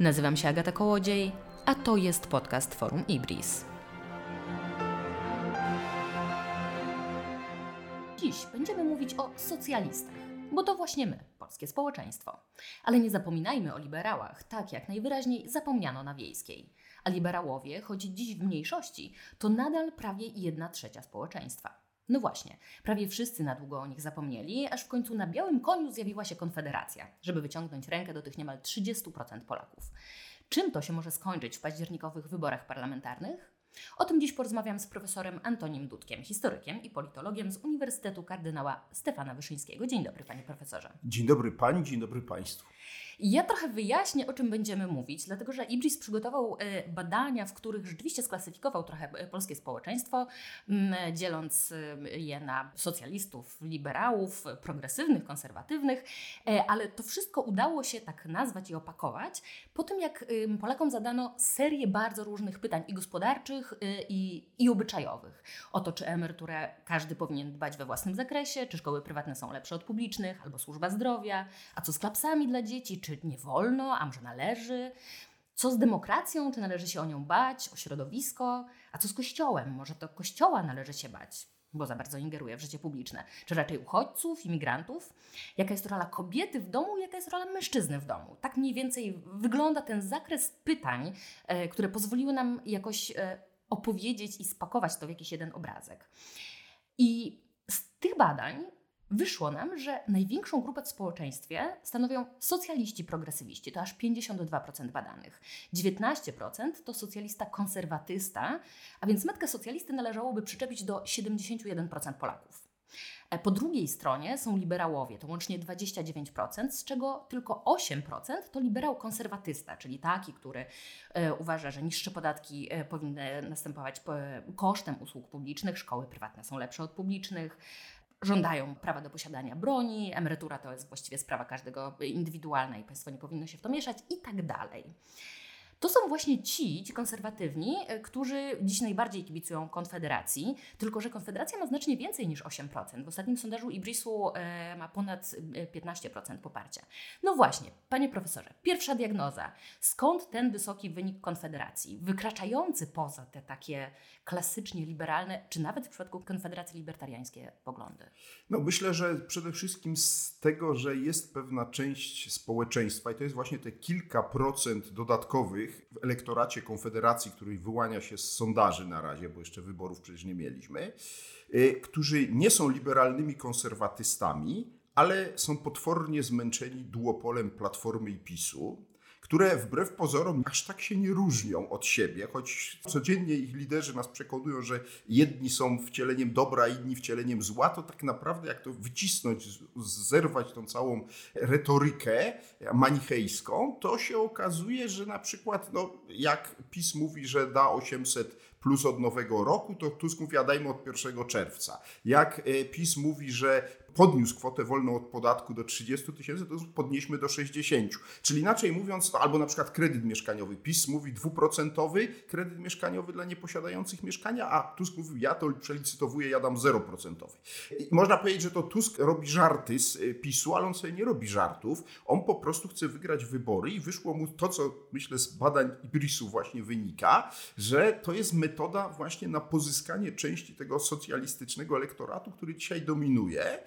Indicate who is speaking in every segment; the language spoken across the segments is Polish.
Speaker 1: Nazywam się Agata Kołodziej, a to jest podcast Forum Ibris. Dziś będziemy mówić o socjalistach, bo to właśnie my, polskie społeczeństwo. Ale nie zapominajmy o liberałach, tak jak najwyraźniej zapomniano na wiejskiej. A liberałowie, choć dziś w mniejszości, to nadal prawie jedna trzecia społeczeństwa. No właśnie, prawie wszyscy na długo o nich zapomnieli, aż w końcu na białym koniu zjawiła się Konfederacja, żeby wyciągnąć rękę do tych niemal 30% Polaków. Czym to się może skończyć w październikowych wyborach parlamentarnych? O tym dziś porozmawiam z profesorem Antonim Dudkiem, historykiem i politologiem z Uniwersytetu Kardynała Stefana Wyszyńskiego. Dzień dobry, panie profesorze.
Speaker 2: Dzień dobry pani, dzień dobry państwu.
Speaker 1: Ja trochę wyjaśnię, o czym będziemy mówić, dlatego że Ibris przygotował e, badania, w których rzeczywiście sklasyfikował trochę e, polskie społeczeństwo, dzieląc e, je na socjalistów, liberałów, progresywnych, konserwatywnych, ale to wszystko udało się tak nazwać i opakować po tym, jak Polakom zadano serię bardzo różnych pytań i gospodarczych, i, i obyczajowych. O to, czy emeryturę każdy powinien dbać we własnym zakresie, czy szkoły prywatne są lepsze od publicznych, albo służba zdrowia, a co z klapsami dla dzieci, czy nie wolno, a może należy? Co z demokracją? Czy należy się o nią bać? O środowisko? A co z kościołem? Może to kościoła należy się bać? bo za bardzo ingeruje w życie publiczne, czy raczej uchodźców, imigrantów, jaka jest rola kobiety w domu, jaka jest rola mężczyzny w domu. Tak mniej więcej wygląda ten zakres pytań, e, które pozwoliły nam jakoś e, opowiedzieć i spakować to w jakiś jeden obrazek. I z tych badań wyszło nam, że największą grupę w społeczeństwie stanowią socjaliści progresywiści, to aż 52% badanych. 19% to socjalista konserwatysta, a więc metkę socjalisty należałoby przyczepić do 71% Polaków. E, po drugiej stronie są liberałowie, to łącznie 29%, z czego tylko 8% to liberał konserwatysta, czyli taki, który e, uważa, że niższe podatki e, powinny następować kosztem usług publicznych, szkoły prywatne są lepsze od publicznych, żądają prawa do posiadania broni, emerytura to jest właściwie sprawa każdego indywidualna i państwo nie powinno się w to mieszać i tak dalej. To są właśnie ci, ci konserwatywni, e, którzy dziś najbardziej kibicują Konfederacji, tylko że Konfederacja ma znacznie więcej niż 8%. W ostatnim sondażu Ibrisu e, ma ponad 15% e, poparcia. No właśnie, panie profesorze, pierwsza diagnoza. Skąd ten wysoki wynik Konfederacji, wykraczający poza te takie klasycznie liberalne, czy nawet w przypadku Konfederacji libertariańskie poglądy?
Speaker 2: No myślę, że przede wszystkim z tego, że jest pewna część społeczeństwa i to jest właśnie te kilka procent dodatkowych, w elektoracie Konfederacji, który wyłania się z sondaży na razie, bo jeszcze wyborów przecież nie mieliśmy, y, którzy nie są liberalnymi konserwatystami, ale są potwornie zmęczeni duopolem Platformy i PiSu które wbrew pozorom aż tak się nie różnią od siebie, choć codziennie ich liderzy nas przekonują, że jedni są wcieleniem dobra, inni wcieleniem zła, to tak naprawdę jak to wycisnąć, zerwać tą całą retorykę manichejską, to się okazuje, że na przykład no, jak PiS mówi, że da 800 plus od nowego roku, to Tusk mówi, a dajmy od 1 czerwca. Jak e, PiS mówi, że podniósł kwotę wolną od podatku do 30 tysięcy, to podnieśmy do 60. Czyli inaczej mówiąc, albo na przykład kredyt mieszkaniowy. PiS mówi dwuprocentowy kredyt mieszkaniowy dla nieposiadających mieszkania, a Tusk mówi, ja to przelicytowuję, ja dam 0%. I można powiedzieć, że to Tusk robi żarty z y, PiSu, ale on sobie nie robi żartów. On po prostu chce wygrać wybory i wyszło mu to, co myślę z badań Ibrisu właśnie wynika, że to jest metoda właśnie na pozyskanie części tego socjalistycznego elektoratu, który dzisiaj dominuje.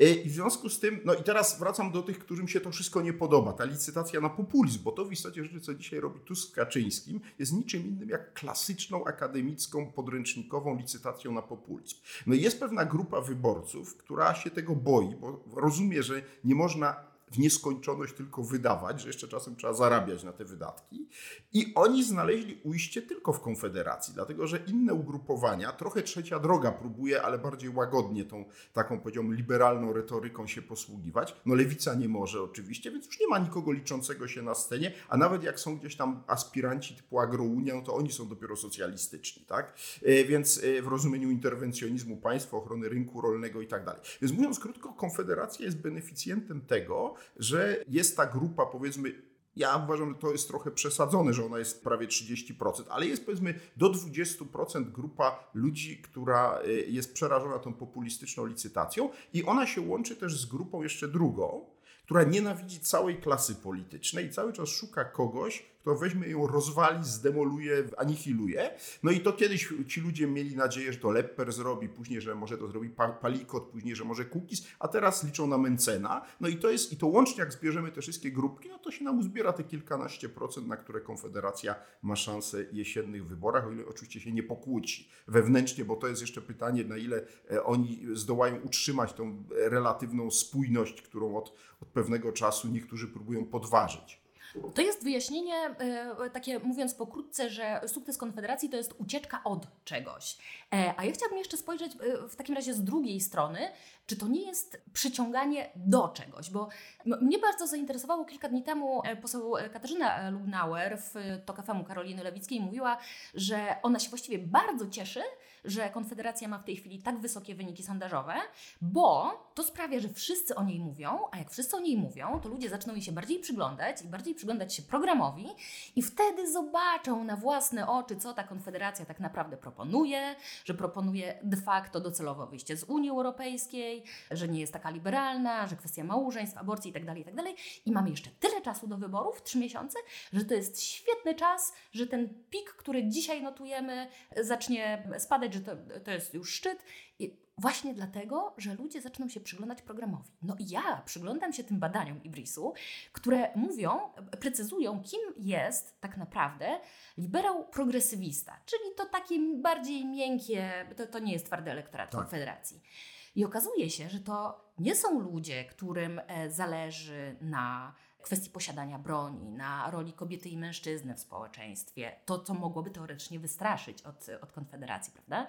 Speaker 2: E, I w związku z tym, no i teraz wracam do tych, którym się to wszystko nie podoba. Ta licytacja na populizm, bo to w istocie rzeczy, co dzisiaj robi Tusk Kaczyńskim, jest niczym innym jak klasyczną, akademicką, podręcznikową licytacją na populizm. No i jest pewna grupa wyborców, która się tego boi, bo rozumie, że nie można w nieskończoność tylko wydawać, że jeszcze czasem trzeba zarabiać na te wydatki. I oni znaleźli ujście tylko w Konfederacji, dlatego że inne ugrupowania, trochę trzecia droga próbuje, ale bardziej łagodnie tą taką, powiedziałbym, liberalną retoryką się posługiwać. No lewica nie może oczywiście, więc już nie ma nikogo liczącego się na scenie, a nawet jak są gdzieś tam aspiranci typu agrounia, no to oni są dopiero socjalistyczni, tak? E, więc e, w rozumieniu interwencjonizmu państwa, ochrony rynku rolnego i tak dalej. Więc mówiąc krótko, Konfederacja jest beneficjentem tego, że jest ta grupa, powiedzmy, ja uważam, że to jest trochę przesadzone, że ona jest prawie 30%, ale jest powiedzmy do 20% grupa ludzi, która y, jest przerażona tą populistyczną licytacją i ona się łączy też z grupą jeszcze drugą, która nienawidzi całej klasy politycznej i cały czas szuka kogoś, to weźmie ją, rozwali, zdemoluje, anihiluje. No i to kiedyś ci ludzie mieli nadzieję, że to Lepper zrobi, później, że może to zrobi Palikot, później, że może Kukis, a teraz liczą na Mencena. No i to jest, i to łącznie jak zbierzemy te wszystkie grupki, no to się nam uzbiera te kilkanaście procent, na które Konfederacja ma szansę jesiennych wyborach, o ile oczywiście się nie pokłóci wewnętrznie, bo to jest jeszcze pytanie, na ile e, oni zdołają utrzymać tą relatywną spójność, którą od, od pewnego czasu niektórzy próbują podważyć.
Speaker 1: To jest wyjaśnienie, e, takie mówiąc pokrótce, że sukces Konfederacji to jest ucieczka od czegoś. E, a ja chciałabym jeszcze spojrzeć w takim razie z drugiej strony, czy to nie jest przyciąganie do czegoś, bo mnie bardzo zainteresowało kilka dni temu poseł Katarzyna Lubnauer w TOK FM Karoliny Lewickiej mówiła, że ona się właściwie bardzo cieszy, że Konfederacja ma w tej chwili tak wysokie wyniki sondażowe, bo to sprawia, że wszyscy o niej mówią, a jak wszyscy o niej mówią, to ludzie zaczną jej się bardziej przyglądać i bardziej przyglądać się programowi i wtedy zobaczą na własne oczy, co ta Konfederacja tak naprawdę proponuje, że proponuje de facto docelowo wyjście z Unii Europejskiej, że nie jest taka liberalna, że kwestia małżeństw, aborcji itd., tak itd. Tak I mamy jeszcze tyle czasu do wyborów, trzy miesiące, że to jest świetny czas, że ten pik, który dzisiaj notujemy, zacznie spadać, że to, to jest już szczyt. I właśnie dlatego, że ludzie zaczną się przyglądać programowi. No i ja przyglądam się tym badaniom Ibrisu, które mówią, precyzują, kim jest tak naprawdę liberał progresywista, czyli to takie bardziej miękkie, to, to nie jest twardy elektorat tak. Konfederacji. I okazuje się, że to nie są ludzie, którym e, zależy na kwestii posiadania broni, na roli kobiety i mężczyzny w społeczeństwie, to co mogłoby teoretycznie wystraszyć od, od Konfederacji, prawda?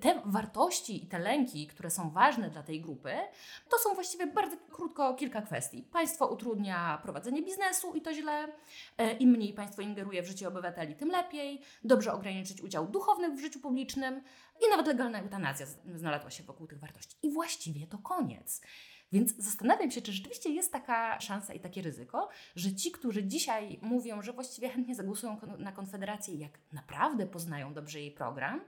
Speaker 1: te wartości i te lęki, które są ważne dla tej grupy, to są właściwie bardzo krótko kilka kwestii. Państwo utrudnia prowadzenie biznesu i to źle. E, Im mniej państwo ingeruje w życie obywateli, tym lepiej. Dobrze ograniczyć udział duchownych w życiu publicznym i nawet legalna eutanazja znalazła się wokół tych wartości. I właściwie to koniec. Więc zastanawiam się, czy rzeczywiście jest taka szansa i takie ryzyko, że ci, którzy dzisiaj mówią, że właściwie chętnie zagłosują na Konfederację, jak naprawdę poznają dobrze jej program,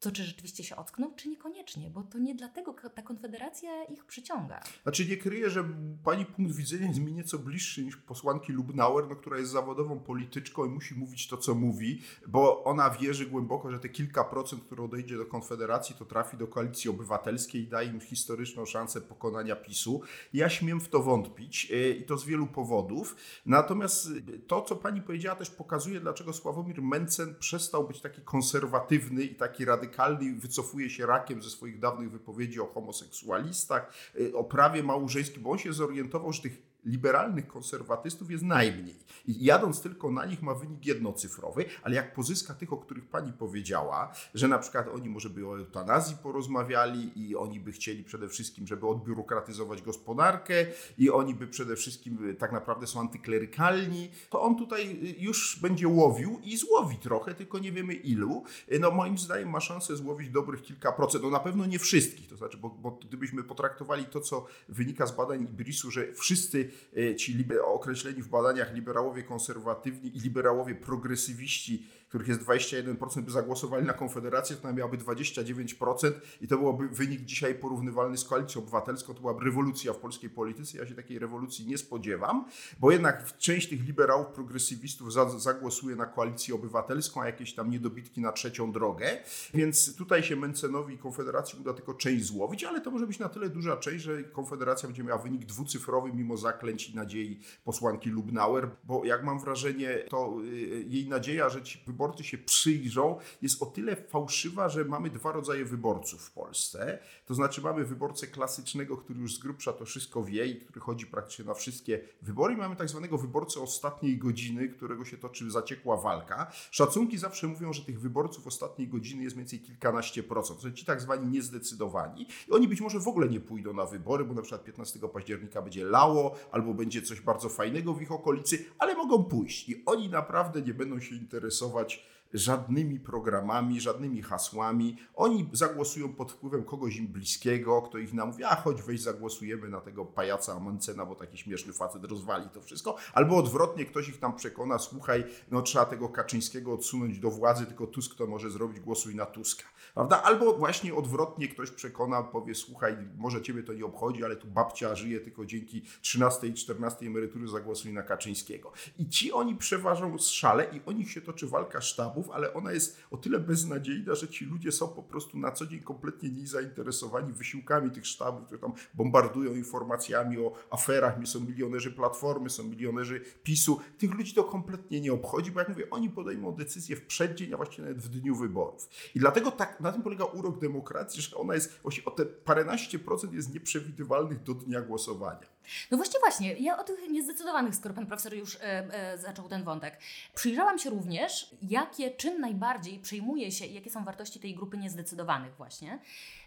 Speaker 1: to czy rzeczywiście się ockną, czy niekoniecznie, bo to nie dlatego ta konfederacja ich przyciąga.
Speaker 2: Znaczy nie kryję, że pani punkt widzenia jest mi nieco bliższy niż posłanki Lubnauer, no, która jest zawodową polityczką i musi mówić to, co mówi, bo ona wierzy głęboko, że te kilka procent, które odejdzie do konfederacji, to trafi do koalicji obywatelskiej i im historyczną szansę pokonania PiSu. Ja śmiem w to wątpić e, i to z wielu powodów. Natomiast to, co pani powiedziała, też pokazuje, dlaczego Sławomir Mencen przestał być taki konserwatywny i taki radykalny radykalny wycofuje się rakiem ze swoich dawnych wypowiedzi o homoseksualistach, y, o prawie małżeńskim, bo on się zorientował, że tych liberalnych konserwatystów jest najmniej. I jadąc tylko na nich ma wynik jednocyfrowy, ale jak pozyska tych, o których pani powiedziała, że na przykład oni może by o eutanazji porozmawiali i oni by chcieli przede wszystkim, żeby odbiurokratyzować gospodarkę i oni by przede wszystkim y, tak naprawdę są antyklerykalni, to on tutaj y, już będzie łowił i złowi trochę, tylko nie wiemy ilu. Y, no moim zdaniem ma szansę złowić dobrych kilka procent, no na pewno nie wszystkich, to znaczy, bo, bo gdybyśmy potraktowali to, co wynika z badań Ibrisu, że wszyscy ci określeni w badaniach liberałowie konserwatywni i liberałowie progresywiści których jest 21%, by zagłosowali na Konfederację, to ona miałaby 29% i to byłoby wynik dzisiaj porównywalny z Koalicją Obywatelską. To byłaby rewolucja w polskiej polityce. Ja się takiej rewolucji nie spodziewam, bo jednak część tych liberałów, progresywistów zagłosuje na Koalicję Obywatelską, a jakieś tam niedobitki na trzecią drogę. Więc tutaj się Mencenowi i Konfederacji uda tylko część złowić, ale to może być na tyle duża część, że Konfederacja będzie miała wynik dwucyfrowy mimo zaklęć i nadziei posłanki Lubnauer, bo jak mam wrażenie, to y, jej nadzieja, że ci wyborcy się przyjrzą, jest o tyle fałszywa, że mamy dwa rodzaje wyborców w Polsce. To znaczy mamy wyborcę klasycznego, który już z grubsza to wszystko wie i który chodzi praktycznie na wszystkie wybory. Mamy tak zwanego wyborcę ostatniej godziny, którego się toczy zaciekła walka. Szacunki zawsze mówią, że tych wyborców ostatniej godziny jest mniej więcej kilkanaście procent. To ci tak zwani niezdecydowani. I oni być może w ogóle nie pójdą na wybory, bo na przykład 15 października będzie lało, albo będzie coś bardzo fajnego w ich okolicy, ale mogą pójść. I oni naprawdę nie będą się interesować żadnymi programami, żadnymi hasłami. Oni zagłosują pod wpływem kogoś im bliskiego, kto ich namówi, a choć weź zagłosujemy na tego pajaca Amancena, bo taki śmieszny facet rozwali to wszystko. Albo odwrotnie, ktoś ich tam przekona, słuchaj, no trzeba tego Kaczyńskiego odsunąć do władzy, tylko Tusk to może zrobić, głosuj na Tuska. Prawda? Albo właśnie odwrotnie ktoś przekona, powie, słuchaj, może ciebie to nie obchodzi, ale tu babcia żyje tylko dzięki 13 i 14 emerytury, zagłosuj na Kaczyńskiego. I ci oni przeważą z szale i o nich się toczy walka sztabów, ale ona jest o tyle beznadziejna, że ci ludzie są po prostu na co dzień kompletnie nie zainteresowani wysiłkami tych sztabów, które tam bombardują informacjami o aferach, są milionerzy Platformy, są milionerzy PiSu. Tych ludzi to kompletnie nie obchodzi, bo jak mówię, oni podejmą decyzję w przeddzień, a właściwie nawet w dniu wyborów. I dlatego tak na tym polega urok demokracji, że ona jest właśnie o te paręnaście procent jest nieprzewidywalnych do dnia głosowania.
Speaker 1: No właśnie, właśnie. Ja o tych niezdecydowanych, skoro pan profesor już e, e, zaczął ten wątek. Przyjrzałam się również, jakie, czym najbardziej przejmuje się i jakie są wartości tej grupy niezdecydowanych właśnie.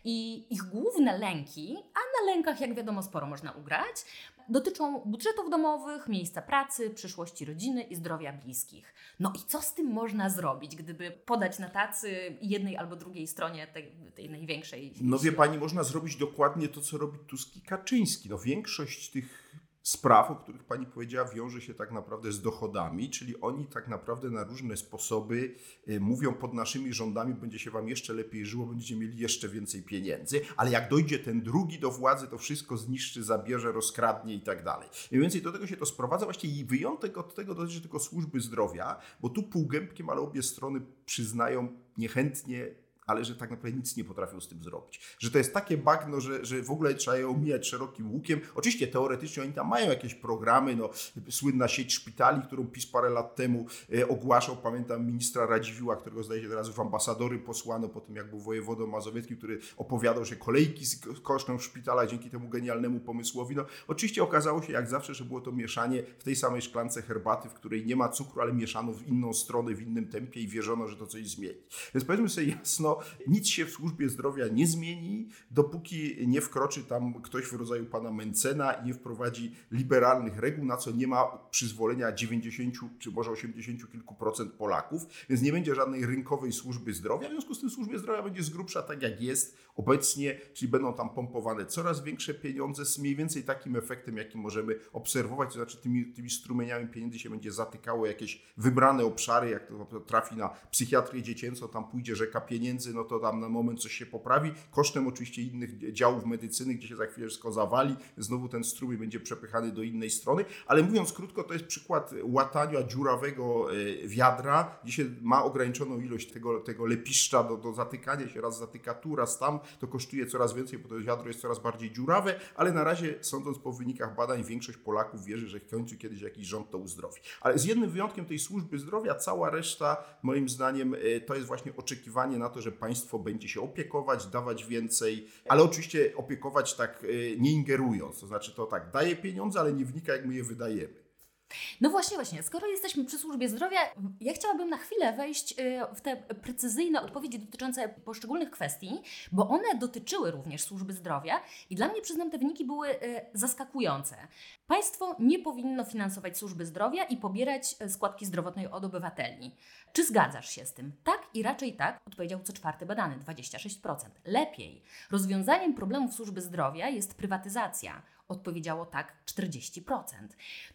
Speaker 1: I ich główne lęki, a na lękach, jak wiadomo, sporo można ugrać, dotyczą budżetów domowych, miejsca pracy, przyszłości rodziny i zdrowia bliskich. No i co z tym można zrobić, gdyby podać na tacy jednej albo drugiej stronie tej, tej największej?
Speaker 2: No wie pani, można zrobić dokładnie to, co robi Tusk i Kaczyński. No większość tych spraw, o których Pani powiedziała, wiąże się tak naprawdę z dochodami, czyli oni tak naprawdę na różne sposoby y, mówią pod naszymi rządami, będzie się Wam jeszcze lepiej żyło, będziecie mieli jeszcze więcej pieniędzy, ale jak dojdzie ten drugi do władzy, to wszystko zniszczy, zabierze, rozkradnie i tak dalej. Mniej więcej do tego się to sprowadza. Właściwie wyjątek od tego dotyczy tylko służby zdrowia, bo tu półgębkiem, ale obie strony przyznają niechętnie ale że tak naprawdę nic nie potrafią z tym zrobić. Że to jest takie bagno, że, że w ogóle trzeba je omijać szerokim łukiem. Oczywiście teoretycznie oni tam mają jakieś programy, no, słynna sieć szpitali, którą PiS parę lat temu e, ogłaszał, pamiętam ministra Radziwiła, którego zdaje się teraz w ambasadory posłano po tym, jak był wojewodą mazowieckim, który opowiadał, że kolejki kosztem w szpitalach dzięki temu genialnemu pomysłowi. No, oczywiście okazało się, jak zawsze, że było to mieszanie w tej samej szklance herbaty, w której nie ma cukru, ale mieszano w inną stronę, w innym tempie i wierzono, że to coś zmieni. Więc powiedzmy sobie jasno, nic się w służbie zdrowia nie zmieni, dopóki nie wkroczy tam ktoś w rodzaju pana Mencena i nie wprowadzi liberalnych reguł, na co nie ma przyzwolenia 90 czy może 80 kilku procent Polaków, więc nie będzie żadnej rynkowej służby zdrowia. W związku z tym służbie zdrowia będzie z grubsza tak jak jest obecnie, czyli będą tam pompowane coraz większe pieniądze z mniej więcej takim efektem, jaki możemy obserwować, to znaczy tymi, tymi strumieniami pieniędzy się będzie zatykało jakieś wybrane obszary, jak to trafi na psychiatrię dziecięcą, tam pójdzie rzeka pieniędzy, no to tam na moment coś się poprawi, kosztem oczywiście innych działów medycyny, gdzie się za chwilę wszystko zawali, znowu ten strumień będzie przepychany do innej strony, ale mówiąc krótko, to jest przykład łatania dziurawego e, wiadra, gdzie się ma ograniczoną ilość tego, tego lepiszcza do, do zatykania się, raz zatyka tu, raz tam, to kosztuje coraz więcej, bo to wiadro jest coraz bardziej dziurawe, ale na razie, sądząc po wynikach badań, większość Polaków wierzy, że w końcu kiedyś jakiś rząd to uzdrowi. Ale z jednym wyjątkiem tej służby zdrowia, cała reszta, moim zdaniem, e, to jest właśnie oczekiwanie na to, że państwo będzie się opiekować, dawać więcej, ale oczywiście opiekować tak e, nie ingerując. To znaczy to tak, daje pieniądze, ale nie wnika, jak my je wydajemy.
Speaker 1: No właśnie, właśnie. Skoro jesteśmy przy służbie zdrowia, ja chciałabym na chwilę wejść y, w te precyzyjne odpowiedzi dotyczące poszczególnych kwestii, bo one dotyczyły również służby zdrowia i dla mnie, przyznam, te wyniki były y, zaskakujące. Państwo nie powinno finansować służby zdrowia i pobierać y, składki zdrowotnej od obywateli. Czy zgadzasz się z tym? Tak i raczej tak, odpowiedział co czwarty badany, 26%. Lepiej. Rozwiązaniem problemów służby zdrowia jest prywatyzacja odpowiedziało tak 40%.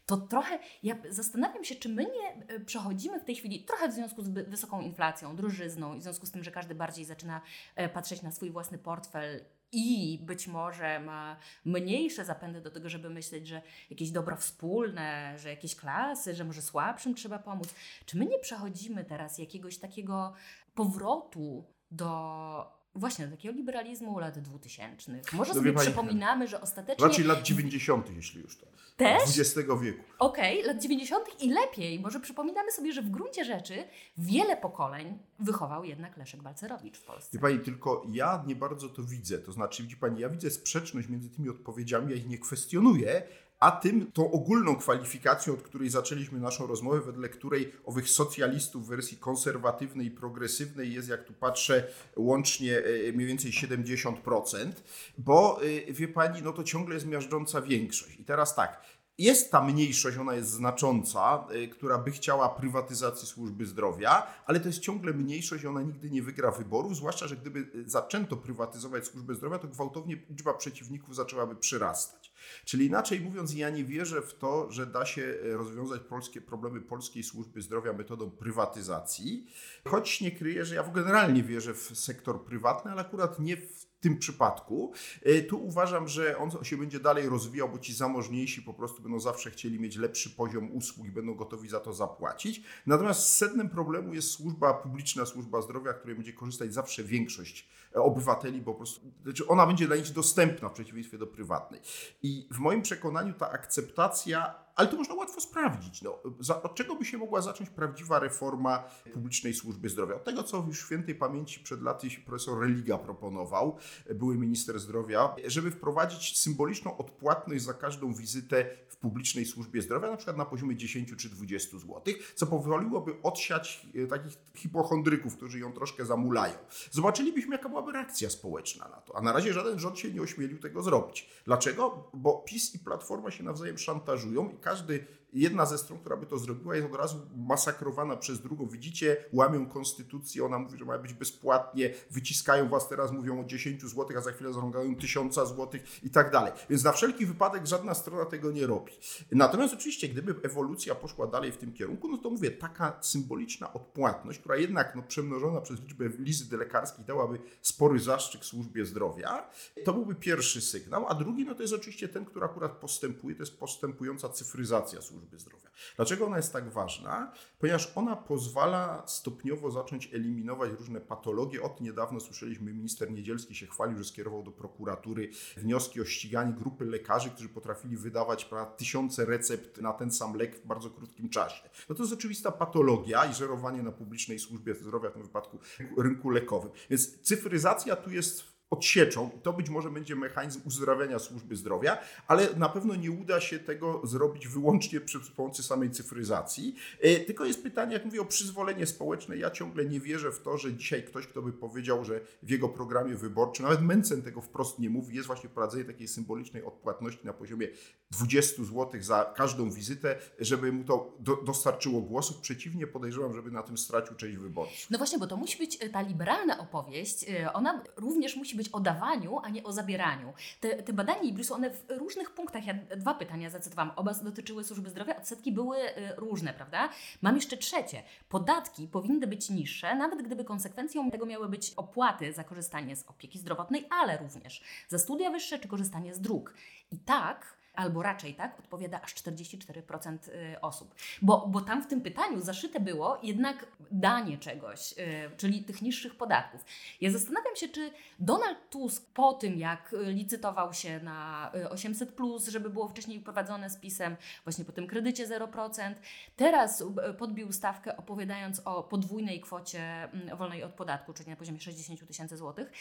Speaker 1: To trochę, ja zastanawiam się, czy my nie e, przechodzimy w tej chwili, trochę w związku z wysoką inflacją, drożyzną i w związku z tym, że każdy bardziej zaczyna e, patrzeć na swój własny portfel i być może ma mniejsze zapędy do tego, żeby myśleć, że jakieś dobro wspólne, że jakieś klasy, że może słabszym trzeba pomóc. Czy my nie przechodzimy teraz jakiegoś takiego powrotu do Właśnie, takiego liberalizmu lat 2000. Może no sobie pani, przypominamy, że ostatecznie.
Speaker 2: Raczej lat 90., jeśli już to.
Speaker 1: Też?
Speaker 2: XX wieku.
Speaker 1: Okej, okay, lat 90. i lepiej. Może przypominamy sobie, że w gruncie rzeczy wiele pokoleń wychował jednak Leszek Balcerowicz w Polsce.
Speaker 2: Wie pani, tylko ja nie bardzo to widzę. To znaczy, widzi pani, ja widzę sprzeczność między tymi odpowiedziami, ja ich nie kwestionuję, a tym tą ogólną kwalifikacją, od której zaczęliśmy naszą rozmowę, wedle której owych socjalistów w wersji konserwatywnej i progresywnej jest, jak tu patrzę, łącznie e, mniej więcej 70%, bo e, wie pani, no to ciągle jest miażdżąca większość. I teraz tak, jest ta mniejszość, ona jest znacząca, y, która by chciała prywatyzacji służby zdrowia, ale to jest ciągle mniejszość i ona nigdy nie wygra wyborów, zwłaszcza, że gdyby zaczęto prywatyzować służbę zdrowia, to gwałtownie liczba przeciwników zaczęłaby przyrastać. Czyli inaczej mówiąc, ja nie wierzę w to, że da się y, rozwiązać polskie problemy polskiej służby zdrowia metodą prywatyzacji, choć nie kryję, że ja generalnie wierzę w sektor prywatny, ale akurat nie w tym przypadku. E, tu uważam, że on się będzie dalej rozwijał, bo ci zamożniejsi po prostu będą zawsze chcieli mieć lepszy poziom usług i będą gotowi za to zapłacić. Natomiast sednem problemu jest służba publiczna, służba zdrowia, której będzie korzystać zawsze większość e, obywateli, bo po prostu znaczy ona będzie dla nich dostępna w przeciwieństwie do prywatnej. I w moim przekonaniu ta akceptacja ale to można łatwo sprawdzić. No, za, od czego by się mogła zacząć prawdziwa reforma publicznej służby zdrowia? Od tego, co już w świętej pamięci przed laty profesor Religa proponował, były minister zdrowia, żeby wprowadzić symboliczną odpłatność za każdą wizytę w publicznej służbie zdrowia, na przykład na poziomie 10 czy 20 zł, co pozwoliłoby odsiać e, takich hipochondryków, którzy ją troszkę zamulają. Zobaczylibyśmy, jaka byłaby reakcja społeczna na to. A na razie żaden rząd się nie ośmielił tego zrobić. Dlaczego? Bo PiS i Platforma się nawzajem szantażują i każdy jedna ze stron, która by to zrobiła, jest od razu masakrowana przez drugą. Widzicie, łamią konstytucję, ona mówi, że ma być bezpłatnie, wyciskają was teraz, mówią o 10 zł, a za chwilę zarągają 1000 zł i tak dalej. Więc na wszelki wypadek żadna strona tego nie robi. Natomiast oczywiście, gdyby ewolucja poszła dalej w tym kierunku, no to mówię, taka symboliczna odpłatność, która jednak no, przemnożona przez liczbę wizyt lekarskich dałaby spory zastrzyk służbie zdrowia, to byłby pierwszy sygnał, a drugi no to jest oczywiście ten, który akurat postępuje, to jest postępująca cyfryzacja służby służby zdrowia. Dlaczego ona jest tak ważna? Ponieważ ona pozwala stopniowo zacząć eliminować różne patologie. Od niedawno słyszeliśmy, minister Niedzielski się chwalił, że skierował do prokuratury wnioski o ściganie grupy lekarzy, którzy potrafili wydawać prawda, tysiące recept na ten sam lek w bardzo krótkim czasie. No to jest oczywista patologia i żerowanie na publicznej służbie zdrowia, w tym wypadku rynku lekowym. Więc cyfryzacja tu jest odsieczą. To być może będzie mechanizm uzdrawiania służby zdrowia, ale na pewno nie uda się tego zrobić wyłącznie przy pomocy samej cyfryzacji. E, tylko jest pytanie, jak mówię o przyzwolenie społeczne. Ja ciągle nie wierzę w to, że dzisiaj ktoś, kto by powiedział, że w jego programie wyborczym, nawet Mencen tego wprost nie mówi, jest właśnie wprowadzenie takiej symbolicznej odpłatności na poziomie 20 zł za każdą wizytę, żeby mu to do, dostarczyło głosów. Przeciwnie, podejrzewam, żeby na tym stracił część wyborców.
Speaker 1: No właśnie, bo to musi być e, ta liberalna opowieść. E, ona również musi być o dawaniu, a nie o zabieraniu. Te, te badania Ibrisu, one w różnych punktach, ja dwa pytania zacytowałam, oba dotyczyły służby zdrowia, odsetki były y, różne, prawda? Mam jeszcze trzecie. Podatki powinny być niższe, nawet gdyby konsekwencją tego miały być opłaty za korzystanie z opieki zdrowotnej, ale również za studia wyższe czy korzystanie z dróg. I tak albo raczej tak, odpowiada aż 44% y, osób. Bo, bo tam w tym pytaniu zaszyte było jednak danie czegoś, y, czyli tych niższych podatków. Ja zastanawiam się, czy Donald Tusk po tym, jak licytował się na 800, y, żeby było wcześniej wprowadzone z pisem, właśnie po tym kredycie 0%, teraz podbił stawkę opowiadając o podwójnej kwocie mm, wolnej od podatku, czyli na poziomie 60 tysięcy złotych.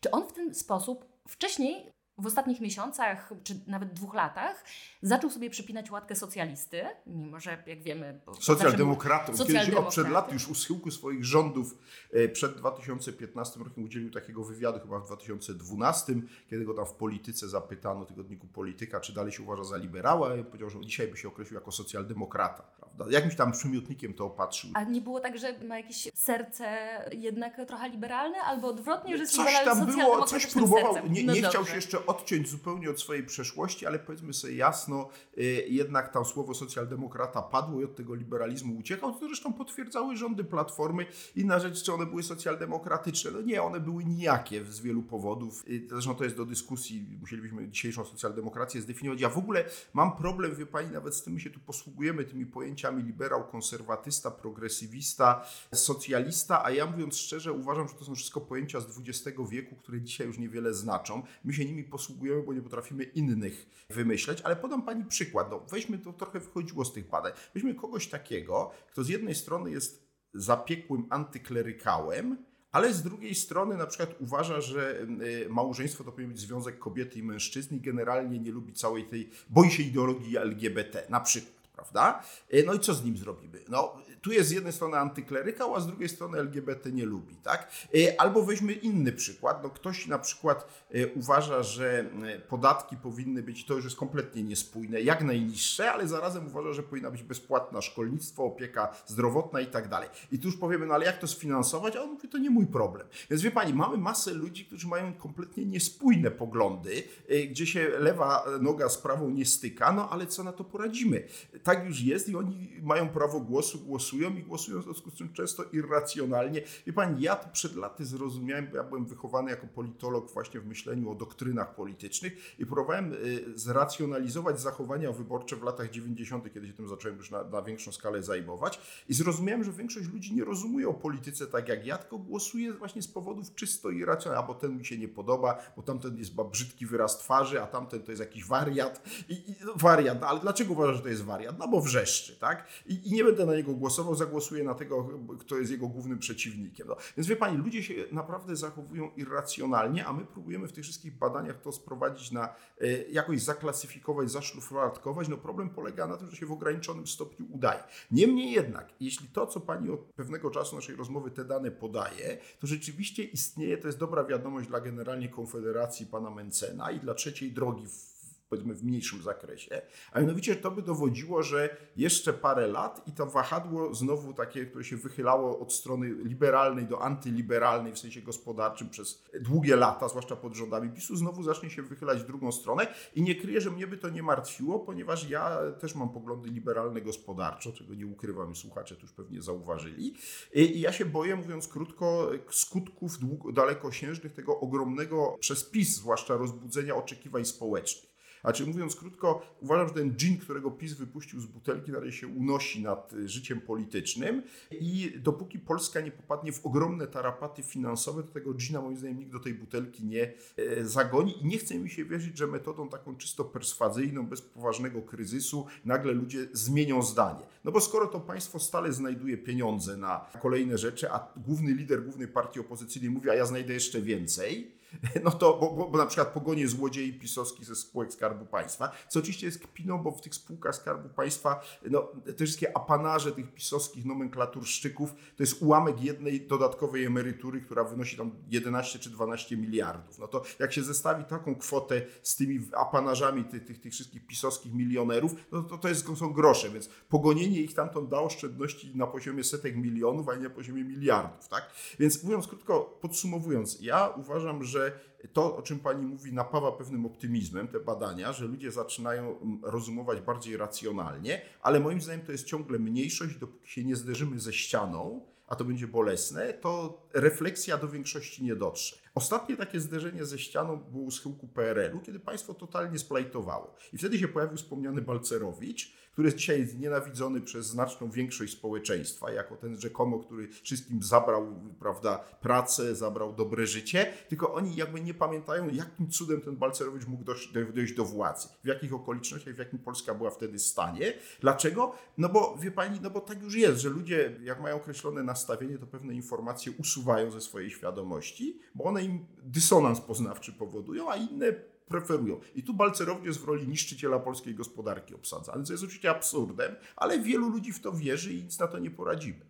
Speaker 1: Czy on w ten sposób wcześniej w ostatnich miesiącach, czy nawet dwóch latach, zaczął sobie przypinać łatkę socjalisty, mimo że, jak wiemy...
Speaker 2: Socjaldemokratów. Kiedyś od przed lat już u schyłku swoich rządów e, przed 2015 rokiem udzielił takiego wywiadu chyba w 2012, kiedy go tam w polityce zapytano, tygodniku Polityka, czy dalej się uważa za liberała i powiedział, że dzisiaj by się określił jako socjaldemokrata. Prawda? Jakimś tam przymiotnikiem to opatrzył.
Speaker 1: A nie było tak, że ma jakieś serce jednak trochę liberalne, albo odwrotnie, że jest
Speaker 2: Coś tam było, coś próbował, nie, nie no chciał się jeszcze odciąć zupełnie od swojej przeszłości, ale powiedzmy sobie jasno, y, jednak tam słowo socjaldemokrata padło i od tego liberalizmu uciekał. To zresztą potwierdzały rządy Platformy. Inna rzecz, czy one były socjaldemokratyczne. No nie, one były nijakie z wielu powodów. Y, zresztą to jest do dyskusji, musielibyśmy dzisiejszą socjaldemokrację zdefiniować. Ja w ogóle mam problem, wie Pani, nawet z tym my się tu posługujemy tymi pojęciami liberał, konserwatysta, progresywista, socjalista, a ja mówiąc szczerze uważam, że to są wszystko pojęcia z XX wieku, które dzisiaj już niewiele znaczą. My się nimi posługujemy, bo nie potrafimy innych wymyśleć, ale podam Pani przykład. No, weźmy, to trochę wychodziło z tych badań. Weźmy kogoś takiego, kto z jednej strony jest zapiekłym antyklerykałem, ale z drugiej strony na przykład uważa, że y, małżeństwo to powinien być związek kobiety i mężczyzny i generalnie nie lubi całej tej, boi się ideologii LGBT na przykład prawda? No i co z nim zrobimy? No, tu jest z jednej strony antyklerykał, a z drugiej strony LGBT nie lubi, tak? Albo weźmy inny przykład. No, ktoś na przykład uważa, że podatki powinny być, to już jest kompletnie niespójne, jak najniższe, ale zarazem uważa, że powinna być bezpłatna szkolnictwo, opieka zdrowotna i tak dalej. I tu już powiemy, no ale jak to sfinansować? A on mówi, to nie mój problem. Więc wie pani, mamy masę ludzi, którzy mają kompletnie niespójne poglądy, gdzie się lewa noga z prawą nie styka, no ale co na to poradzimy? Tak już jest i oni mają prawo głosu, głosują i głosują w związku z tym często irracjonalnie. Wie pani, ja przed laty zrozumiałem, ja byłem wychowany jako politolog właśnie w myśleniu o doktrynach politycznych i próbowałem y, zracjonalizować zachowania wyborcze w latach 90., kiedy się tym zacząłem już na, na większą skalę zajmować i zrozumiałem, że większość ludzi nie rozumie o polityce tak jak ja, tylko głosuje właśnie z powodów czysto irracjonalnych, bo ten mi się nie podoba, bo tamten jest brzydki wyraz twarzy, a tamten to jest jakiś wariat. I, i wariat, no, ale dlaczego uważasz, że to jest wariat? No bo wrzeszczy, tak? I, I, nie będę na niego głosował, zagłosuję na tego, kto jest jego głównym przeciwnikiem. No. Więc wie pani, ludzie się naprawdę zachowują irracjonalnie, a my próbujemy w tych wszystkich badaniach to sprowadzić na y, jakoś zaklasyfikować, zaszlufladkować. No problem polega na tym, że się w ograniczonym stopniu udaje. Niemniej jednak, jeśli to, co pani od pewnego czasu naszej rozmowy te dane podaje, to rzeczywiście istnieje, to jest dobra wiadomość dla generalnie Konfederacji pana Mencena i dla trzeciej drogi w powiedzmy w mniejszym zakresie, a mianowicie to by dowodziło, że jeszcze parę lat i to wahadło znowu takie, które się wychylało od strony liberalnej do antyliberalnej w sensie gospodarczym przez długie lata, zwłaszcza pod rządami PiSu, znowu zacznie się wychylać w drugą stronę. I nie kryję, że mnie by to nie martwiło, ponieważ ja też mam poglądy liberalne gospodarczo, czego nie ukrywam, słuchacze tu już pewnie zauważyli. I ja się boję, mówiąc krótko, skutków dalekosiężnych tego ogromnego przez PiS, zwłaszcza rozbudzenia oczekiwań społecznych. A czy mówiąc krótko, uważam, że ten dżin, którego PiS wypuścił z butelki, razie się unosi nad y, życiem politycznym i dopóki Polska nie popadnie w ogromne tarapaty finansowe, to tego dżina moim zdaniem nikt do tej butelki nie e, zagoni i nie chce mi się wierzyć, że metodą taką czysto perswazyjną, bez poważnego kryzysu, nagle ludzie zmienią zdanie. No bo skoro to państwo stale znajduje pieniądze na kolejne rzeczy, a główny lider głównej partii opozycyjnej mówi, a ja znajdę jeszcze więcej, no to, bo, bo, bo, na przykład pogonie złodziei pisowskich ze spółek Skarbu Państwa, co oczywiście jest kpiną, bo w tych spółkach Skarbu Państwa no, te wszystkie apanarze tych pisowskich nomenklaturszczyków to jest ułamek jednej dodatkowej emerytury, która wynosi tam 11 czy 12 miliardów. No to jak się zestawi taką kwotę z tymi apanarzami tych, tych, tych wszystkich pisowskich milionerów, no to to jest, są grosze, więc pogonienie ich tamtąd da oszczędności na poziomie setek milionów, a nie na poziomie miliardów, tak? Więc mówiąc krótko, podsumowując, ja uważam, że że to, o czym Pani mówi, napawa pewnym optymizmem, te badania, że ludzie zaczynają mm, rozumować bardziej racjonalnie, ale moim zdaniem to jest ciągle mniejszość, dopóki się nie zderzymy ze ścianą, a to będzie bolesne, to refleksja do większości nie dotrze. Ostatnie takie zderzenie ze ścianą było u schyłku PRL-u, kiedy państwo totalnie splajtowało. I wtedy się pojawił wspomniany Balcerowicz, który jest dzisiaj nienawidzony przez znaczną większość społeczeństwa, jako ten rzekomo, który wszystkim zabrał prawda, pracę, zabrał dobre życie, tylko oni jakby nie pamiętają, jakim cudem ten Balcerowicz mógł dojść, dojść do władzy, w jakich okolicznościach, w jakim Polska była wtedy stanie. Dlaczego? No bo wie pani, no bo tak już jest, że ludzie, jak mają określone nastawienie, to pewne informacje usuwają ze swojej świadomości, bo one im dysonans poznawczy powodują, a inne preferują. I tu Balcerowicz jest w roli niszczyciela polskiej gospodarki obsadzany, co jest oczywiście absurdem, ale wielu ludzi w to wierzy i nic na to nie poradzimy.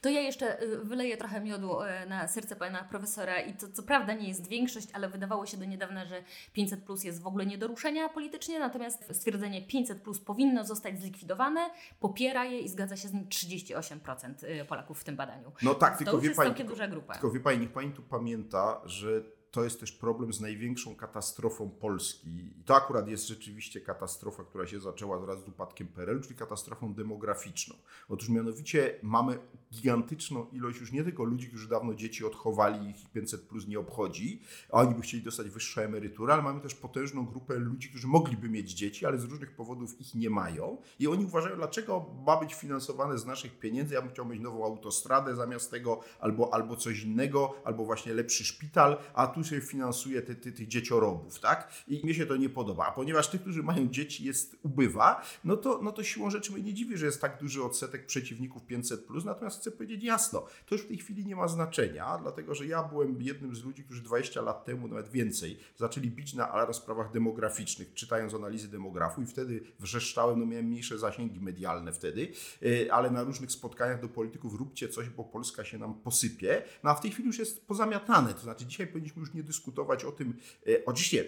Speaker 1: To ja jeszcze y, wyleję trochę miodu y, na serce pana profesora i to co prawda nie jest większość, ale wydawało się do niedawna, że 500 plus jest w ogóle nie do ruszenia politycznie, natomiast stwierdzenie 500 plus powinno zostać zlikwidowane, popiera je i zgadza się z nim 38% y, Polaków w tym badaniu.
Speaker 2: No tak, to tylko
Speaker 1: już
Speaker 2: wie
Speaker 1: jest
Speaker 2: pani,
Speaker 1: całkiem duża grupa.
Speaker 2: Tylko wie pani, niech pani tu pamięta, że to jest też problem z największą katastrofą Polski. I to akurat jest rzeczywiście katastrofa, która się zaczęła wraz z upadkiem PRL, czyli katastrofą demograficzną. Otóż mianowicie mamy gigantyczną ilość już nie tylko ludzi, którzy dawno dzieci odchowali, ich 500 plus nie obchodzi, a oni by chcieli dostać wyższą emeryturę, ale mamy też potężną grupę ludzi, którzy mogliby mieć dzieci, ale z różnych powodów ich nie mają. I oni uważają, dlaczego ma być finansowane z naszych pieniędzy. Ja bym chciał mieć nową autostradę zamiast tego, albo, albo coś innego, albo właśnie lepszy szpital, a tu się finansuje tych ty, ty dzieciorobów, tak? I mnie się to nie podoba. A ponieważ tych, którzy mają dzieci jest ubywa, no to, no to siłą rzeczy mnie nie dziwi, że jest tak duży odsetek przeciwników 500+, natomiast chcę powiedzieć jasno, to już w tej chwili nie ma znaczenia, dlatego że ja byłem jednym z ludzi, którzy 20 lat temu, nawet więcej, zaczęli bić na rozprawach demograficznych, czytając analizy demografu i wtedy wrzeszczałem, no miałem mniejsze zasięgi medialne wtedy, e, ale na różnych spotkaniach do polityków róbcie coś, bo Polska się nam posypie. No a w tej chwili już jest pozamiatane, to znaczy dzisiaj powinniśmy już nie dyskutować o tym, e, oczywiście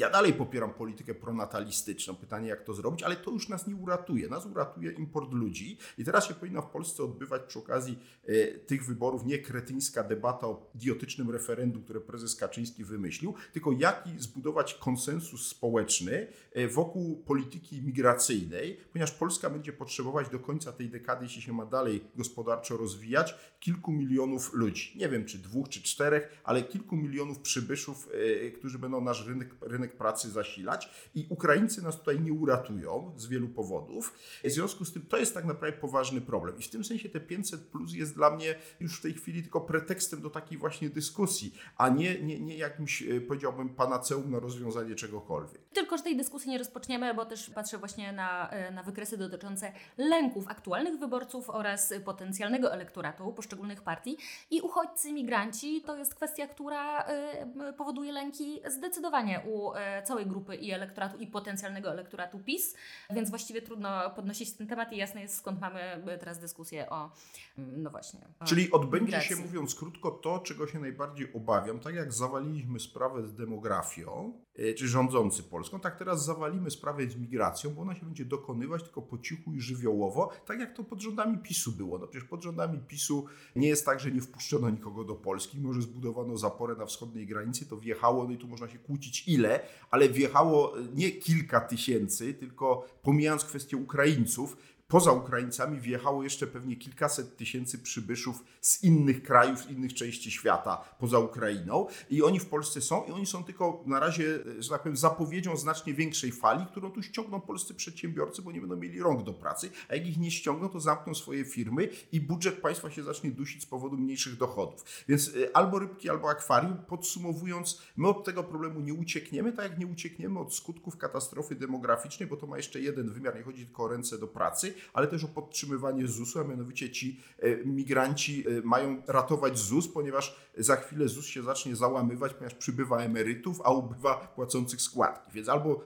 Speaker 2: ja dalej popieram politykę pronatalistyczną. Pytanie, jak to zrobić, ale to już nas nie uratuje. Nas uratuje import ludzi. I teraz się powinna w Polsce odbywać przy okazji e, tych wyborów nie kretyńska debata o idiotycznym referendum, które prezes Kaczyński wymyślił, tylko jaki zbudować konsensus społeczny e, wokół polityki migracyjnej, ponieważ Polska będzie potrzebować do końca tej dekady, jeśli się ma dalej gospodarczo rozwijać, kilku milionów ludzi. Nie wiem, czy dwóch, czy czterech, ale kilku milionów przybyszów, e, którzy będą nasz rynek, rynek rynek pracy zasilać i Ukraińcy nas tutaj nie uratują z wielu powodów. W związku z tym to jest tak naprawdę poważny problem i w tym sensie te 500 plus jest dla mnie już w tej chwili tylko pretekstem do takiej właśnie dyskusji, a nie, nie, nie jakimś e, powiedziałbym panaceum na rozwiązanie czegokolwiek.
Speaker 1: Tylko, że tej dyskusji nie rozpoczniemy, bo też patrzę właśnie na, e, na wykresy dotyczące lęków aktualnych wyborców oraz potencjalnego elektoratu poszczególnych partii i uchodźcy, migranci to jest kwestia, która e, powoduje lęki zdecydowanie u E, całej grupy i elektoratu, i potencjalnego elektoratu PiS, więc właściwie trudno podnosić ten temat i jasne jest skąd mamy e, teraz dyskusję o, mm, no właśnie.
Speaker 2: O Czyli odbędzie migracji. się, mówiąc krótko, to, czego się najbardziej obawiam, tak jak zawaliliśmy sprawę z demografią, czy rządzący Polską, tak teraz zawalimy sprawę z migracją, bo ona się będzie dokonywać tylko po cichu i żywiołowo, tak jak to pod rządami PiSu było. No przecież pod rządami PiSu nie jest tak, że nie wpuszczono nikogo do Polski, mimo że zbudowano zaporę na wschodniej granicy, to wjechało, no i tu można się kłócić ile, ale wjechało nie kilka tysięcy, tylko pomijając kwestię Ukraińców, poza Ukraińcami wjechało jeszcze pewnie kilkaset tysięcy przybyszów z innych krajów, innych części świata poza Ukrainą. I oni w Polsce są i oni są tylko na razie, że tak powiem, zapowiedzią znacznie większej fali, którą tu ściągną polscy przedsiębiorcy, bo nie będą mieli rąk do pracy, a jak ich nie ściągną, to zamkną swoje firmy i budżet państwa się zacznie dusić z powodu mniejszych dochodów. Więc y, albo rybki, albo akwarium. Podsumowując, my od tego problemu nie uciekniemy, tak jak nie uciekniemy od skutków katastrofy demograficznej, bo to ma jeszcze jeden wymiar, nie chodzi tylko o ręce do pracy, ale też o podtrzymywanie ZUS-u, a mianowicie ci e, migranci e, mają ratować ZUS, ponieważ za chwilę ZUS się zacznie załamywać, ponieważ przybywa emerytów, a ubywa płacących składki. Więc albo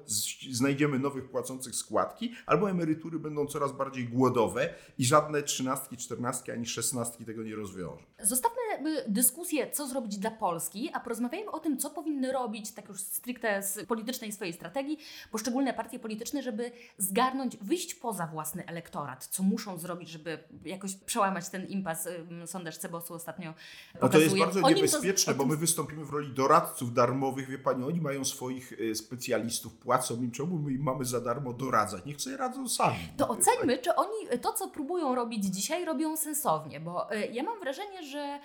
Speaker 2: znajdziemy nowych płacących składki, albo emerytury będą coraz bardziej głodowe i żadne trzynastki, czternastki ani szesnastki tego nie rozwiążą.
Speaker 1: Zostawmy dyskusję, co zrobić dla Polski, a porozmawiajmy o tym, co powinny robić, tak już stricte z politycznej swojej strategii, poszczególne partie polityczne, żeby zgarnąć, wyjść poza własny elektorat. Co muszą zrobić, żeby jakoś przełamać ten impas. Sondaż Cebosu ostatnio pokazuje. No
Speaker 2: to jest bardzo niebezpieczne, to, bo my wystąpimy w roli doradców darmowych. Wie Pani, oni mają swoich e, specjalistów, płacą im, czemu my im mamy za darmo doradzać? Niech sobie radzą sami.
Speaker 1: To oceńmy, czy oni to, co próbują robić dzisiaj, robią sensownie, bo e, ja mam wrażenie, że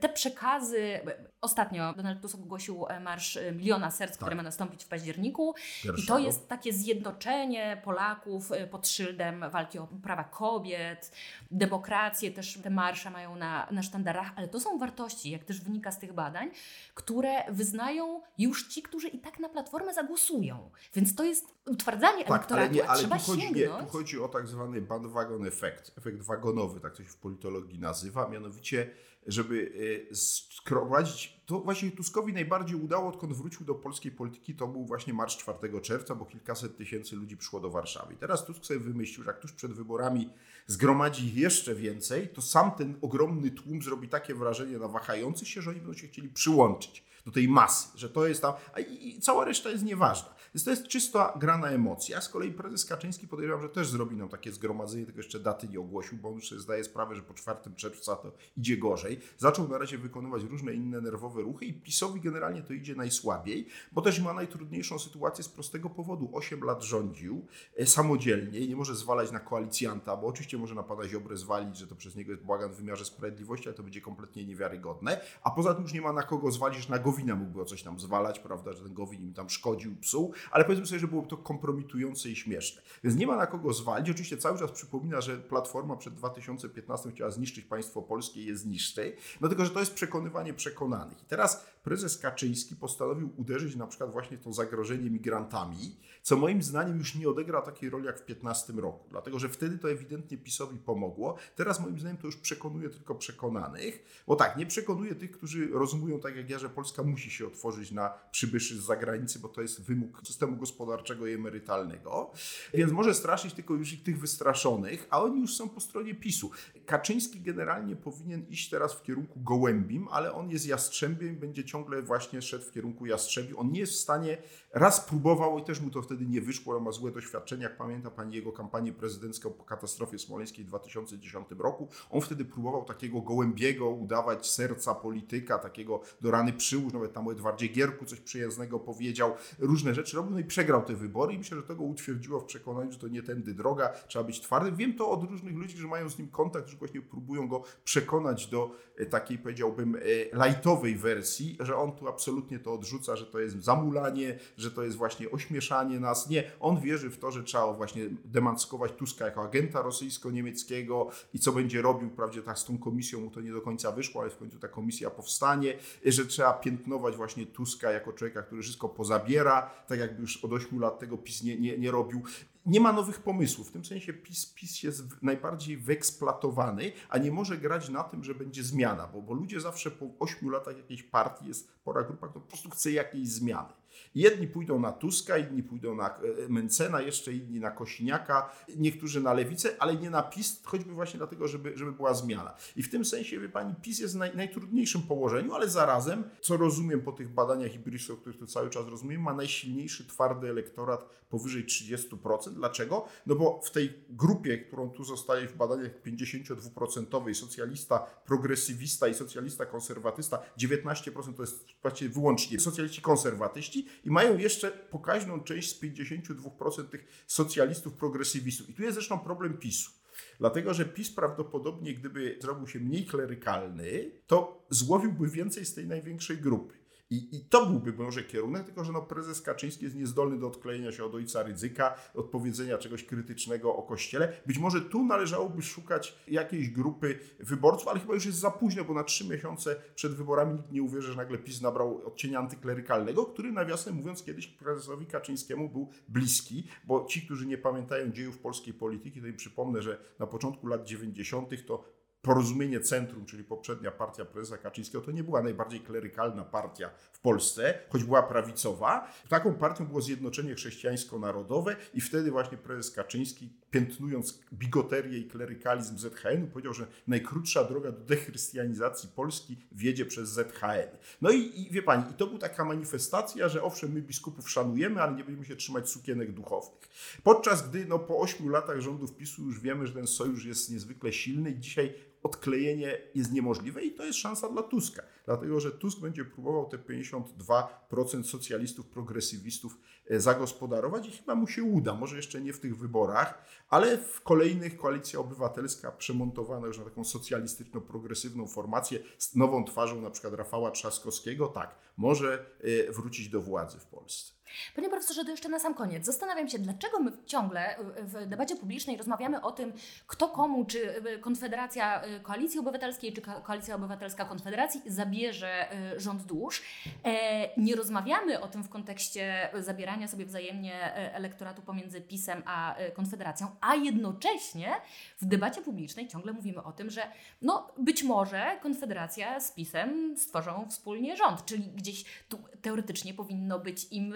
Speaker 1: te przekazy. Ostatnio Donald Tusk ogłosił e, Marsz e, Miliona Serc, tak. który ma nastąpić w październiku. Pierwszego. I to jest takie zjednoczenie Polaków e, pod szyldem walki o prawa kobiet, demokrację. Też te marsze mają na, na sztandarach, ale to są wartości, jak też wynika z tych badań, które wyznają już ci, którzy i tak na platformę zagłosują. Więc to jest utwardzanie tak, elektoratu, ale nie, ale trzeba tu
Speaker 2: chodzi, nie, tu chodzi o tak zwany bandwagon efekt, efekt wagonowy, tak to się w politologii nazywa, mianowicie żeby e, sprowadzić, to właśnie Tuskowi najbardziej udało, odkąd wrócił do polskiej polityki, to był właśnie marsz 4 czerwca, bo kilkaset tysięcy ludzi przyszło do Warszawy. Teraz Tusk sobie wymyślił, że jak tuż przed wyborami zgromadzi jeszcze więcej, to sam ten ogromny tłum zrobi takie wrażenie na wahających się, że oni będą się chcieli przyłączyć do tej masy, że to jest tam, a i, i cała reszta jest nieważna. Więc to jest czysta gra na emocja. Z kolei prezes Kaczyński podejrzewam, że też zrobi nam takie zgromadzenie, tylko jeszcze daty nie ogłosił, bo on już sobie zdaje sprawę, że po 4 czerwca to idzie gorzej. Zaczął na razie wykonywać różne inne nerwowe ruchy i PiSowi generalnie to idzie najsłabiej, bo też ma najtrudniejszą sytuację z prostego powodu. 8 lat rządził e, samodzielnie i nie może zwalać na koalicjanta, bo oczywiście może na pana Ziobrę zwalić, że to przez niego jest błagan w wymiarze sprawiedliwości, ale to będzie kompletnie niewiarygodne. A poza tym już nie ma na kogo zwalić, na go Gowina mógłby o coś tam zwalać, prawda, że ten Gowin im tam szkodził, psuł, ale powiedzmy sobie, że byłoby to kompromitujące i śmieszne. Więc nie ma na kogo zwalić. Oczywiście cały czas przypomina, że Platforma przed 2015 chciała zniszczyć państwo polskie i je zniszczy, no tylko, że to jest przekonywanie przekonanych. I teraz prezes Kaczyński postanowił uderzyć na przykład właśnie w to zagrożenie migrantami, co moim zdaniem już nie odegra takiej roli jak w 2015 roku, dlatego że wtedy to ewidentnie PiSowi pomogło. Teraz moim zdaniem to już przekonuje tylko przekonanych, bo tak, nie przekonuje tych, którzy rozumują tak jak ja, że Polska musi się otworzyć na przybyszy z zagranicy, bo to jest wymóg systemu gospodarczego i emerytalnego, więc może straszyć tylko już ich tych wystraszonych, a oni już są po stronie PiSu. Kaczyński generalnie powinien iść teraz w kierunku gołębim, ale on jest jastrzębiem i będzie ciągle właśnie szedł w kierunku jastrzębi. On nie jest w stanie, raz próbował i też mu to wtedy nie wyszło, on ma złe doświadczenia, jak pamięta pani jego kampanię prezydencką po katastrofie smoleńskiej w 2010 roku. On wtedy próbował takiego gołębiego udawać serca polityka, takiego do rany przyłóż, nawet tam o Edwardzie Gierku coś przyjaznego powiedział, różne rzeczy no i przegrał te wybory i myślę, że to go utwierdziło w przekonaniu, że to nie tędy droga, trzeba być twardym. Wiem to od różnych ludzi, którzy mają z nim kontakt, że właśnie próbują go przekonać do e, takiej, powiedziałbym, e, lightowej wersji, że on tu absolutnie to odrzuca, że to jest zamulanie, że to jest właśnie ośmieszanie nas. Nie, on wierzy w to, że trzeba właśnie demaskować Tuska jako agenta rosyjsko-niemieckiego i co będzie robił, prawdzie tak z tą komisją mu to nie do końca wyszło, ale w końcu ta komisja powstanie, że trzeba piętnować właśnie Tuska jako człowieka, który wszystko pozabiera, tak jakby już od 8 lat tego PiS nie, nie, nie robił nie ma nowych pomysłów. W tym sensie PiS, PiS jest najbardziej wyeksploatowany, a nie może grać na tym, że będzie zmiana, bo, bo ludzie zawsze po 8 latach jakiejś partii jest pora grupa, która po prostu chce jakiejś zmiany. Jedni pójdą na Tuska, inni pójdą na e, Mencena, jeszcze inni na Kosiniaka, niektórzy na Lewicę, ale nie na PiS, choćby właśnie dlatego, żeby, żeby była zmiana. I w tym sensie, wie pani, PiS jest w naj, najtrudniejszym położeniu, ale zarazem, co rozumiem po tych badaniach Ibrisu, o których tu cały czas rozumiem, ma najsilniejszy twardy elektorat powyżej 30%. Dlaczego? No bo w tej grupie, którą tu zostaje w badaniach 52% socjalista, progresywista i socjalista konserwatysta, 19% to jest właściwie wyłącznie socjaliści konserwatyści i mają jeszcze pokaźną część z 52% tych socjalistów progresywistów. I tu jest zresztą problem PiSu. Dlatego, że PiS prawdopodobnie, gdyby zrobił się mniej klerykalny, to złowiłby więcej z tej największej grupy. I, I to byłby może kierunek, tylko że no prezes Kaczyński jest niezdolny do odklejenia się od ojca ryzyka, od powiedzenia czegoś krytycznego o Kościele. Być może tu należałoby szukać jakiejś grupy wyborców, ale chyba już jest za późno, bo na trzy miesiące przed wyborami nikt nie uwierzy, że nagle PiS nabrał odcienia antyklerykalnego, który nawiasem mówiąc kiedyś prezesowi Kaczyńskiemu był bliski, bo ci, którzy nie pamiętają dziejów polskiej polityki, to im przypomnę, że na początku lat 90. to Porozumienie Centrum, czyli poprzednia partia prezesa Kaczyńskiego, to nie była najbardziej klerykalna partia w Polsce, choć była prawicowa. Taką partią było Zjednoczenie Chrześcijańsko-Narodowe i wtedy właśnie prezes Kaczyński, piętnując bigoterię i klerykalizm ZHN-u, powiedział, że najkrótsza droga do dechrystianizacji Polski wiedzie przez ZHN. No i, i wie pani, i to była taka manifestacja, że owszem, my biskupów szanujemy, ale nie będziemy się trzymać sukienek duchownych. Podczas gdy no, po ośmiu latach rządów PiSu już wiemy, że ten sojusz jest niezwykle silny i dzisiaj odklejenie jest niemożliwe i to jest szansa dla Tuska, dlatego że Tusk będzie próbował te 52% socjalistów, progresywistów e, zagospodarować i chyba mu się uda, może jeszcze nie w tych wyborach, ale w kolejnych Koalicja Obywatelska przemontowana już na taką socjalistyczno-progresywną formację z nową twarzą na przykład Rafała Trzaskowskiego, tak, może e, wrócić do władzy w Polsce.
Speaker 1: Panie profesorze, to jeszcze na sam koniec. Zastanawiam się, dlaczego my ciągle w debacie publicznej rozmawiamy o tym, kto komu, czy y, Konfederacja y, Koalicji Obywatelskiej, czy Koalicja Obywatelska Konfederacji zabierze y, rząd dusz. E, nie rozmawiamy o tym w kontekście zabierania sobie wzajemnie elektoratu pomiędzy PiSem a Konfederacją, a jednocześnie w debacie publicznej ciągle mówimy o tym, że no być może Konfederacja z PiSem stworzą wspólnie rząd, czyli gdzieś tu teoretycznie powinno być im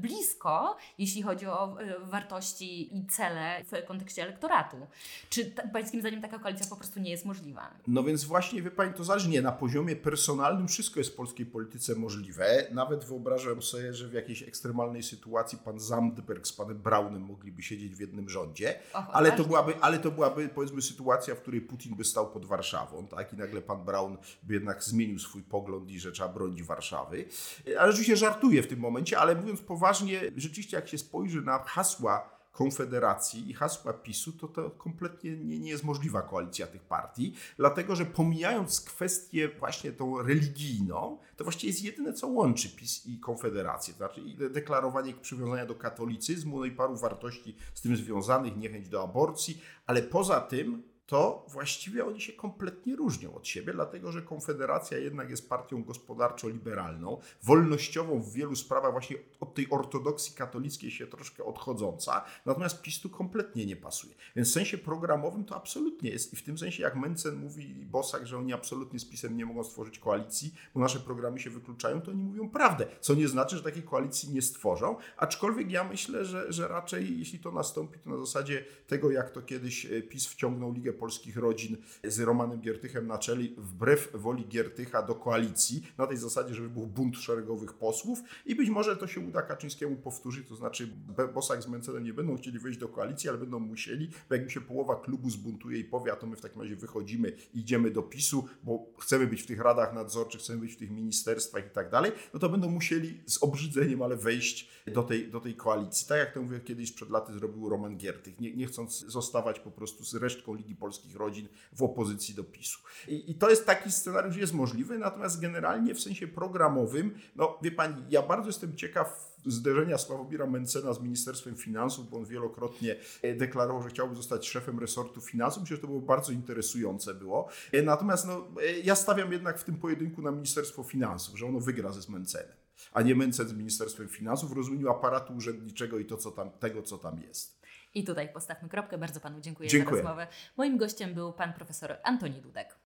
Speaker 1: blisko, jeśli chodzi o e, wartości i cele w kontekście elektoratu. Czy Pańskim zdaniem taka koalicja po prostu nie jest możliwa?
Speaker 2: No więc właśnie, wie Pani, to zależy. Nie, na poziomie personalnym wszystko jest w polskiej polityce możliwe. Nawet wyobrażam sobie, że w jakiejś ekstremalnej sytuacji pan Zandberg z panem Braunem mogliby siedzieć w jednym rządzie, Och, ale, to byłaby, ale to byłaby powiedzmy sytuacja, w której Putin by stał pod Warszawą, tak? I nagle pan Braun by jednak zmienił swój pogląd i że trzeba bronić Warszawy. Ale oczywiście żartuję w tym momencie, ale mówiąc poważnie, rzeczywiście jak się spojrzy na hasła Konfederacji i hasła PiSu, to to kompletnie nie, nie jest możliwa koalicja tych partii, dlatego że pomijając kwestię właśnie tą religijną, to właściwie jest jedyne, co łączy PiS i Konfederację. To znaczy deklarowanie przywiązania do katolicyzmu, no i paru wartości z tym związanych, niechęć do aborcji, ale poza tym to właściwie oni się kompletnie różnią od siebie, dlatego że Konfederacja jednak jest partią gospodarczo-liberalną, wolnościową w wielu sprawach, właśnie od tej ortodoksji katolickiej się troszkę odchodząca, natomiast PiS tu kompletnie nie pasuje. Więc w sensie programowym to absolutnie jest i w tym sensie jak Mencen mówi Bosak, że oni absolutnie z PiSem nie mogą stworzyć koalicji, bo nasze programy się wykluczają, to oni mówią prawdę, co nie znaczy, że takiej koalicji nie stworzą, aczkolwiek ja myślę, że, że raczej jeśli to nastąpi, to na zasadzie tego, jak to kiedyś e, PiS wciągnął Ligę polskich rodzin z Romanem Giertychem na czele, wbrew woli Giertycha do koalicji, na tej zasadzie, żeby był bunt szeregowych posłów i być może to się uda Kaczyńskiemu powtórzyć, to znaczy Bosak z Mencenem nie będą chcieli wejść do koalicji, ale będą musieli, bo jak mi się połowa klubu zbuntuje i powie, a to my w takim razie wychodzimy, idziemy do PiSu, bo chcemy być w tych radach nadzorczych, chcemy być w tych ministerstwach i tak dalej, no to będą musieli z obrzydzeniem, ale wejść do tej, do tej koalicji. Tak jak to mówię, kiedyś przed laty zrobił Roman Giertych, nie, nie chcąc zostawać po prostu z resztką Ligi polskich rodzin w opozycji do PiSu. I, I, to jest taki scenariusz, jest możliwy, natomiast generalnie w sensie programowym, no wie pani, ja bardzo jestem ciekaw zderzenia Sławomira Mencena z Ministerstwem Finansów, bo on wielokrotnie e, deklarował, że chciałby zostać szefem resortu finansów. Myślę, że to było bardzo interesujące było. E, natomiast no, e, ja stawiam jednak w tym pojedynku na Ministerstwo Finansów, że ono wygra ze Mencenem, a nie Mencen z Ministerstwem Finansów w rozumieniu aparatu urzędniczego i to, co tam, tego, co tam jest.
Speaker 1: I tutaj postawmy kropkę. Bardzo Panu dziękuję,
Speaker 2: dziękuję.
Speaker 1: za rozmowę. Moim gościem był Pan Profesor Antoni Dudek.